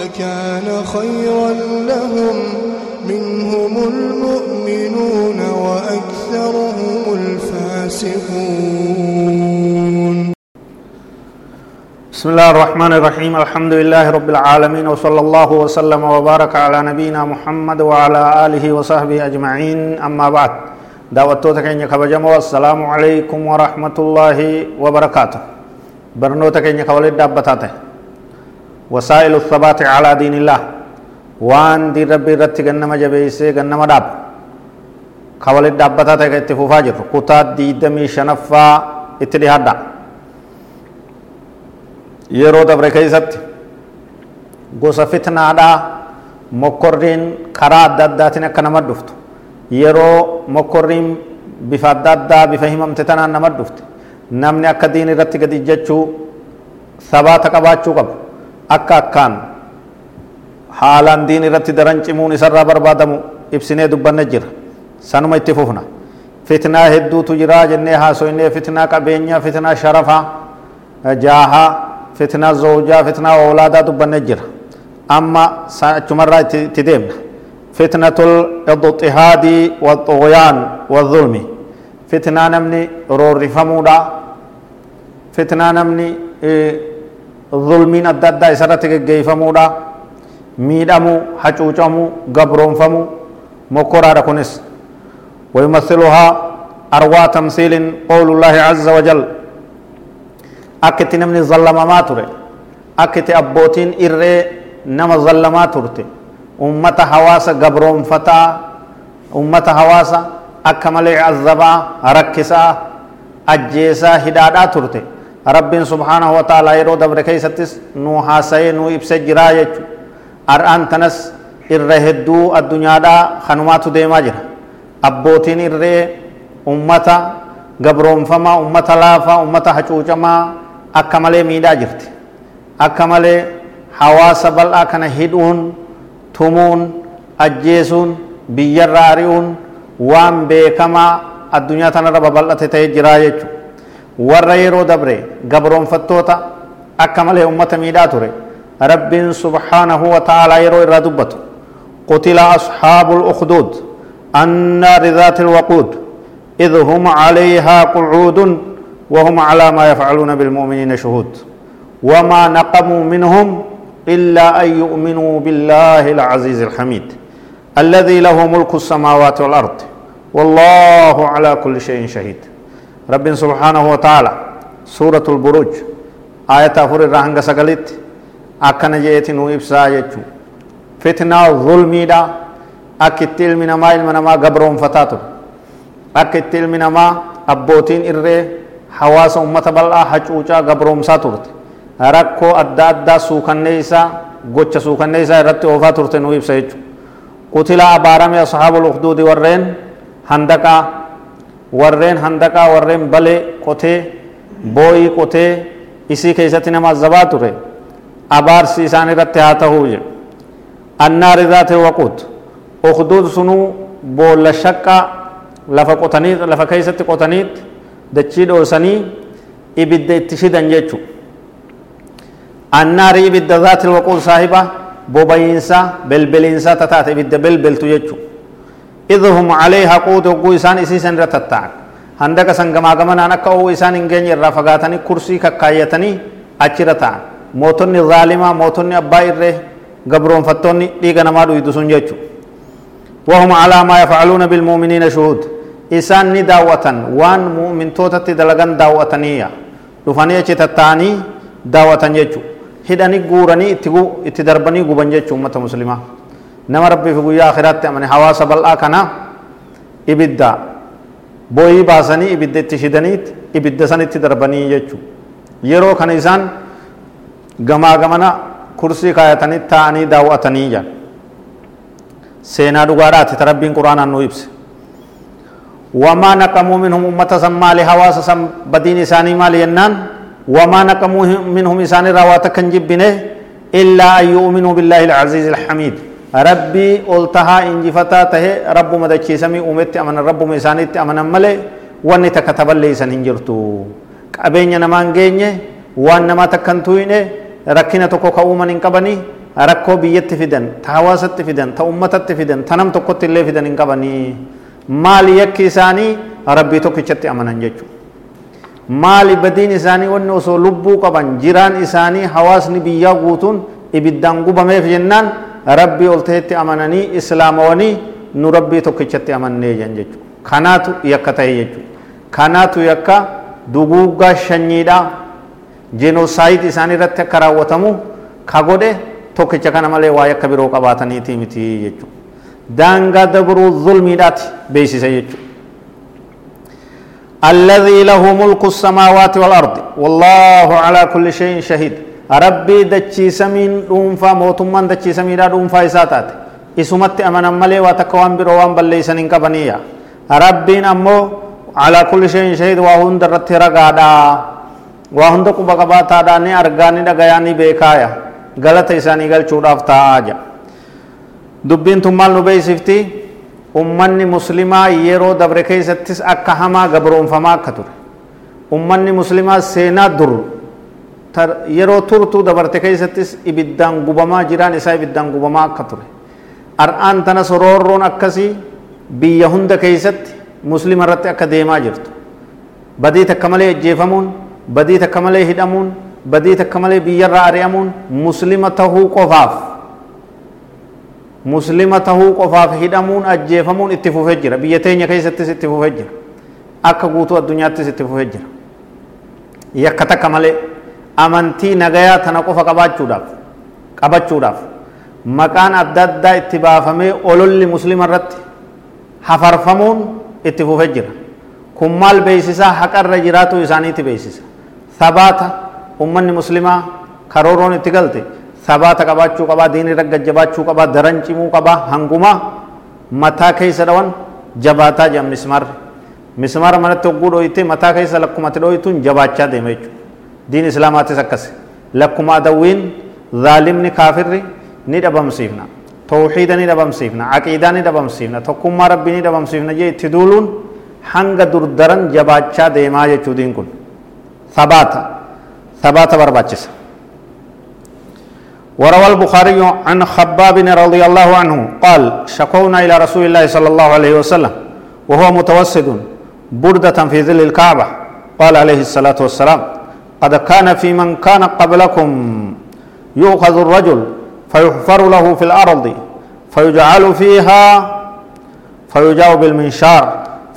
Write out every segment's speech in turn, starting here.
لكان خيرا لهم منهم المؤمنون وأكثرهم الفاسقون. بسم الله الرحمن الرحيم. الحمد لله رب العالمين وصلى الله وسلم وبارك على نبينا محمد وعلى آله وصحبه أجمعين. أما بعد دعوتك إن كبجمو السلام عليكم ورحمة الله وبركاته. برنوتك إن كولد دابتاته. وسائل الثبات على دين الله وان دي ربي رتي غنما جبيسي غنما داب كولد دابتاته كتفوفا جر قطات دي دمي شنفا keeysatti gosa fitnaadhaa mokkorriin karaa adda addaatiin akka nama dhuftu yeroo mokkorriin bifa adda addaa bifa himamte tanaan nama dhufte namni akka diin irratti gadi jechuu sabaata qabaachuu qabu akka akkaan haalaan diin irratti daran cimuun isarraa barbaadamu ibsinee dubbanne jira sanuma itti fufna fitnaa hedduutu jiraa jennee haasoynee fitnaa qabeenyaa fitnaa sharafaa jaahaa فتنة زوجة فتنة أولادا دبنا جرا أما سأجمرة تدمنا فتنة الاضطهاد والطغيان والظلم فتنة نمني رور فمودا فتنة نمني ظلمين الدادة إسرتك جيفمودا ميدمو حچوچمو غبرونفمو مكورا ركونس ويمثلها أروى تمثيل قول الله عز وجل zallamamaa ture akka itti abbootiin irree nama zallamaa turte ummata hawaasa gabroonfataa ummata hawaasa akka malee azabaa rakkisaa ajjeesaa hidhaadhaa turte rabbiin subhaanahu wa ta'ala yeroo dabre keessattis nu haasa'ee nu ibse jiraa jechu ar'aan tanas irra hedduu addunyaadhaa kanumaatu deemaa jira. Abbootiin irree ummata gabroonfamaa ummata laafaa ummata hacuucamaa akka malee miidhaa jirti. Akka malee hawaasa bal'aa kana hidhuun tumuun ajjeesuun biyyarraa ari'uun waan beekamaa addunyaa tanarra babal'ate ta'ee jiraa jechu warra yeroo dabre gabroonfattoota akka malee ummata miidhaa ture. Rabbiin subhaanahu wa ta'aalaa yeroo irraa dubbatu. قتل أصحاب الأخدود النار ذات الوقود إذ هم عليها قعود وهم على ما يفعلون بالمؤمنين شهود وما نقموا منهم إلا أن يؤمنوا بالله العزيز الحميد الذي له ملك السماوات والأرض والله على كل شيء شهيد rabbiin subhaanahu wa taala suuratul buruj ayata afur irraa hanga sagalitti akkana je'eeti nuu ibsaa jechuun fitnaa zulmiidha akka itti ilmi namaa ilma namaa gabroonfataa ture akka itti ilmi namaa abbootiin irree hawaasa ummata bal'aa hacuucaa gabroomsaa turte rakkoo adda addaa suukannee isaa gocha suukannee isaa irratti oofaa turte nuu ibsa jechuudha. Qutila abaarame ashaabul ukduudi warreen handaqaa warreen handaqaa warreen balee qotee booyii qotee isii keessatti nama azabaa ture abaarsi isaan irratti haa tahuu jedhu annaari zaati waquut ukduud sunuu boolla shaqqaa lafa qotanii lafa keessatti qotaniitti dachii dhoosanii ibidda itti shidan jechu annaari ibidda zaati waquul saahiba bobayiinsa belbeliinsa tataate ibidda belbeltu jechu idhum calayhaa quutuquu isaan isii san irra tatta'an handaqa san gamaa gamanaan akka o'uu isaan hin geenye irraa fagaatanii kursii kakkaayyatanii achirra ta'an mootonni zaalimaa mootonni abbaa irree gabroonfattoonni dhiiga namaa dhuydu sun jechu wahum calaa maa yafcaluuna bilmuuminiina shuhud isaan ni daawwatan waan mu'mintootatti dalagan daawwataniiya dhufanii achi tatta'anii daawwatan jechu hidhanii guuranii itti darbanii guban jechu ummata muslimaa nama rabbii fi guyyaa akhiraatti amane hawaasa bal'aa kana ibidda booyii baasanii ibidda itti shidaniit ibidda sanitti darbanii jechu yeroo kana isaan gamaa gamana kursii kaayatanii taa'anii daawwatanii jedhan seenaa dhugaadhaati ta rabbiin quraanaan nu ibse wamaa naqamuu minhum ummata san maali hawaasa san badiin isaanii maali jennaan wamaa naqamuu minhum isaanirraa waa takka hin jibbine illaa an yu'minuu billaahi alcaziizi alxamiid rabbii ol tahaa injifataa tahe rabbuma dachiisamii uumetti amanan rabbuma isaaniitti amanan malee wanni takka taballeeysan hin jirtu qabeenya namaan geenye waan namaa takka hin tuyne rakkina tokko ka uuman hin qabanii rakkoo biyyatti fidan ta hawaasatti fidan ta ummatatti fidan ta nam tokkotti illee fidan hin qabanii maali yakki isaanii rabbii tokkichatti amanan jechuudha maali badiin isaanii wanni osoo lubbuu qaban jiraan isaanii hawaasni biyyaa guutuun ibiddaan gubameef jennaan rabbii ol ta'etti amananii islaamawanii nu rabbii tokkichatti amannee jan jechuudha kanaatu yakka ta'e jechuudha kanaatu yakka duguuggaa shanyiidhaa jenosaayid isaanii irratti akka raawwatamu ka godhe tokkicha kana malee waa yakka biroo qabaataniiti miti jechuudha daangaa dabruu zulmiidhaati beeksisa jechuudha الذي له ملك السماوات والأرض والله على كل شيء شهيد ربي دچي سمين دومفا موتمان دچي سميدا دومفا إساتات إسمت أمنا ملي واتكوان بروان بليسن إنك بنيا ربين أمو على كل شيء شهيد وهون درت رقادا وهون دقو بقباتا داني أرغاني دقياني بيكايا غلط إساني غل چوداف تاجا دبين تمال نبيسفتی ummanni muslimaa yeroo dabre keessattis akka hamaa gabroonfamaa akka ture. Ummanni muslimaa seenaa dur yeroo turtuu dabarte keessattis ibiddaan gubamaa jiraan isaa ibiddaan gubamaa akka ture. Ar'aan tana soroorroon akkasii biyya hunda keessatti muslima irratti akka deemaa jirtu. Badii takka malee ajjeefamuun badii takka malee hidhamuun badii takka malee biyyarraa ari'amuun muslima tahuu qofaaf. Muslima tahuu qofaaf hidhamuun ajjeefamuun itti fufee jira. Biyya teenya keessattis itti fufee jira. Akka guutuu addunyaattis itti fufee jira. Yakka takka malee amantii nagayaa tana qofa qabaachuudhaaf qabachuudhaaf maqaan adda addaa itti baafamee ololli muslima irratti hafarfamuun itti fufee jira kun maal beeysisaa haqarra jiraatu isaaniitti beeysisa sabaata ummanni muslimaa karooroon itti galte sabaata qabaachuu qabaa diin irra gajjabaachuu qabaa daran cimuu qabaa hanguma mataa keessa dhawan jabaataa jedhan mismaarri mismaara manatti hogguu dhooyite mataa keessa lakkumatti dhooyituun jabaachaa deema jechuudha دين اسلامات سكس لكما دوين ظالم ني كافر ني دبم سيفنا. توحيد ني دبم سيفنا. عقيدا ني دبم سيفنا. توكما ربي ني دبم سيفنا. جي تدولون حنگ دردرن جباچا ديما يچو دين كن. ثبات ثبات برباچس وروى البخاري عن خباب بن رضي الله عنه قال شكونا إلى رسول الله صلى الله عليه وسلم وهو متوسد بردة في ظل الكعبة. قال عليه الصلاة والسلام قد كان في من كان قبلكم يؤخذ الرجل فيحفر له في الأرض فيجعل فيها فيجاء بالمنشار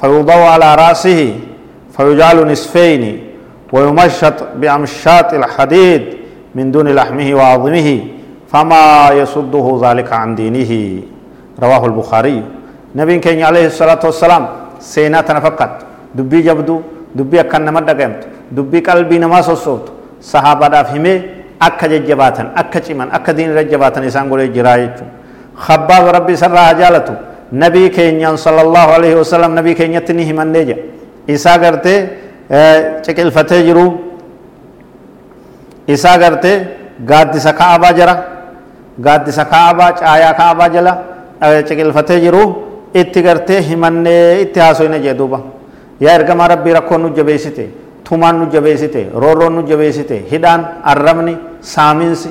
فيوضع على رأسه فيجعل نصفين ويمشط بأمشاط الحديد من دون لحمه وعظمه فما يصده ذلك عن دينه. رواه البخاري. نبي كان عليه الصلاة والسلام سينا تنفقت دبي جبدو دبي أكن نمد دقمت دبي قلبي نما سوسوت صحابة دافهمه أكا ججباتن أكا چمن أكا دين رجباتن إسان قولي جرايتو خباب ربي سر جالتو نبي كينيان صلى الله عليه وسلم نبي كينيتني همن نيجا إسا قرته چکل فتح جرو isaa gartee gaaddisa kaabaa jira gaaddisa kaabaa caayaa kaabaa jala ciqilfatee jiru itti gartee himannee itti haasoyne jee duuba yaa ergamaa rabbii rakkoon nu jabeessite tumaan nu jabeessite roorroon nu jabeessite hidhaan arrabni saaminsi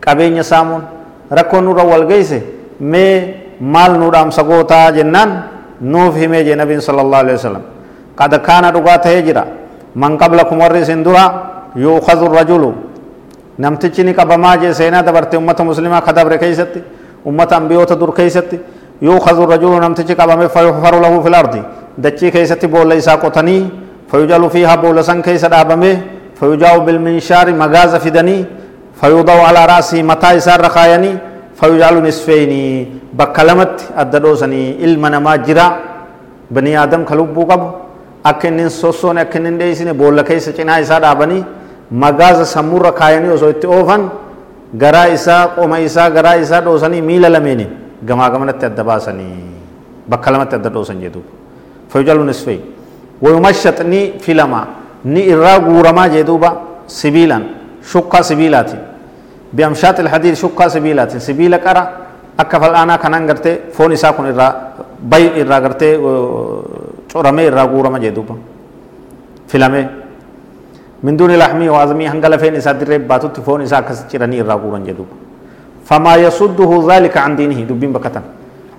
qabeenya saamuun rakkoon nurra wal geeyse mee maal nu dhaamsa gootaa jennaan nuuf himee jee nabiin sala allahu alehi wasalam qad kaana dhugaa tahee jira man qablakum warri isin dura yuukhadu rajulu namtichi ni qabamaa jee seenaa dabarte ummata muslimaa ka dabre keeysatti ummata ambiyoota dur keeysatti yuukhadu rajulu namtichi qabame fayuxfaru lahu fi lardi dachii keeysatti boolla isaa qotanii fayujalu fiiha boolla san keeysa dhaabame fayujaa'u bilminshaari magaaza fidanii fayudaa'u alaa raasii mataa isaa irra kaayanii fayujalu nisfeynii bakka lamatti adda dhoosanii ilma namaa jira bani aadam ka lubbuu qabu akka inni sossoone akka inni dheeysine boolla keessa cinaa isaa dhaabanii magaaza sammurra kaayanii osoo itti oofan garaa isaa qoma isaa garaa isaa dhoosanii miila lameeniin bakka wayumashat ni filama ni irraa guuramaa jedhuuba sibiilan shukkaa sibiilaatiin bi'amshaat ilhadiid shukkaa sibiilaatiin sibiila qara akka fal'aanaa kanaan gartee foon isaa kun irraa bay irraa gartee coramee irraa guurama jedhuuba filamee من دون لحمي وعظمي هنگل فين إسا درب باتو تفون إسا كس چرني الرابورا جدوب فما يصده ذلك عن دينه دبين بكتن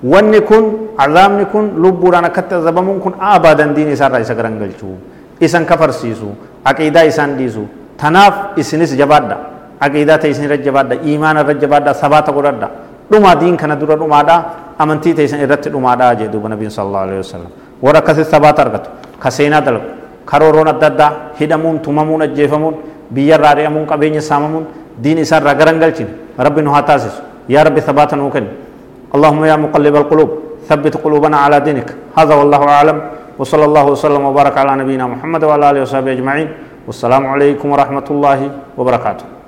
wanni kun azaabni kun lubbuudhaan akkatti azabamuun kun abadan diin isaarraa isa garangalchuu isan kafarsiisu aqiidaa isaan dhiisu tanaaf isinis jabaadha aqiidaa ta'e isin irra jabaadha iimaana irra jabaadha sabaata godhadha dhumaa diin kana dura dhumaadha amantii ta'e isin irratti dhumaadha jee duuba nabiin sallallahu alaihi wasallam warra akkasitti sabaata argatu ka seenaa dalagu karooroon adda addaa hidhamuun tumamuun ajjeefamuun biyyarraa ari'amuun qabeenya saamamuun diin isaarraa garangalchine rabbi nu haa taasisu yaa rabbi sabaata nuu kennu اللهم يا مقلب القلوب ثبت قلوبنا على دينك. هذا والله أعلم. وصلى الله وسلم وبارك على نبينا محمد وعلى آله وصحبه أجمعين. والسلام عليكم ورحمة الله وبركاته.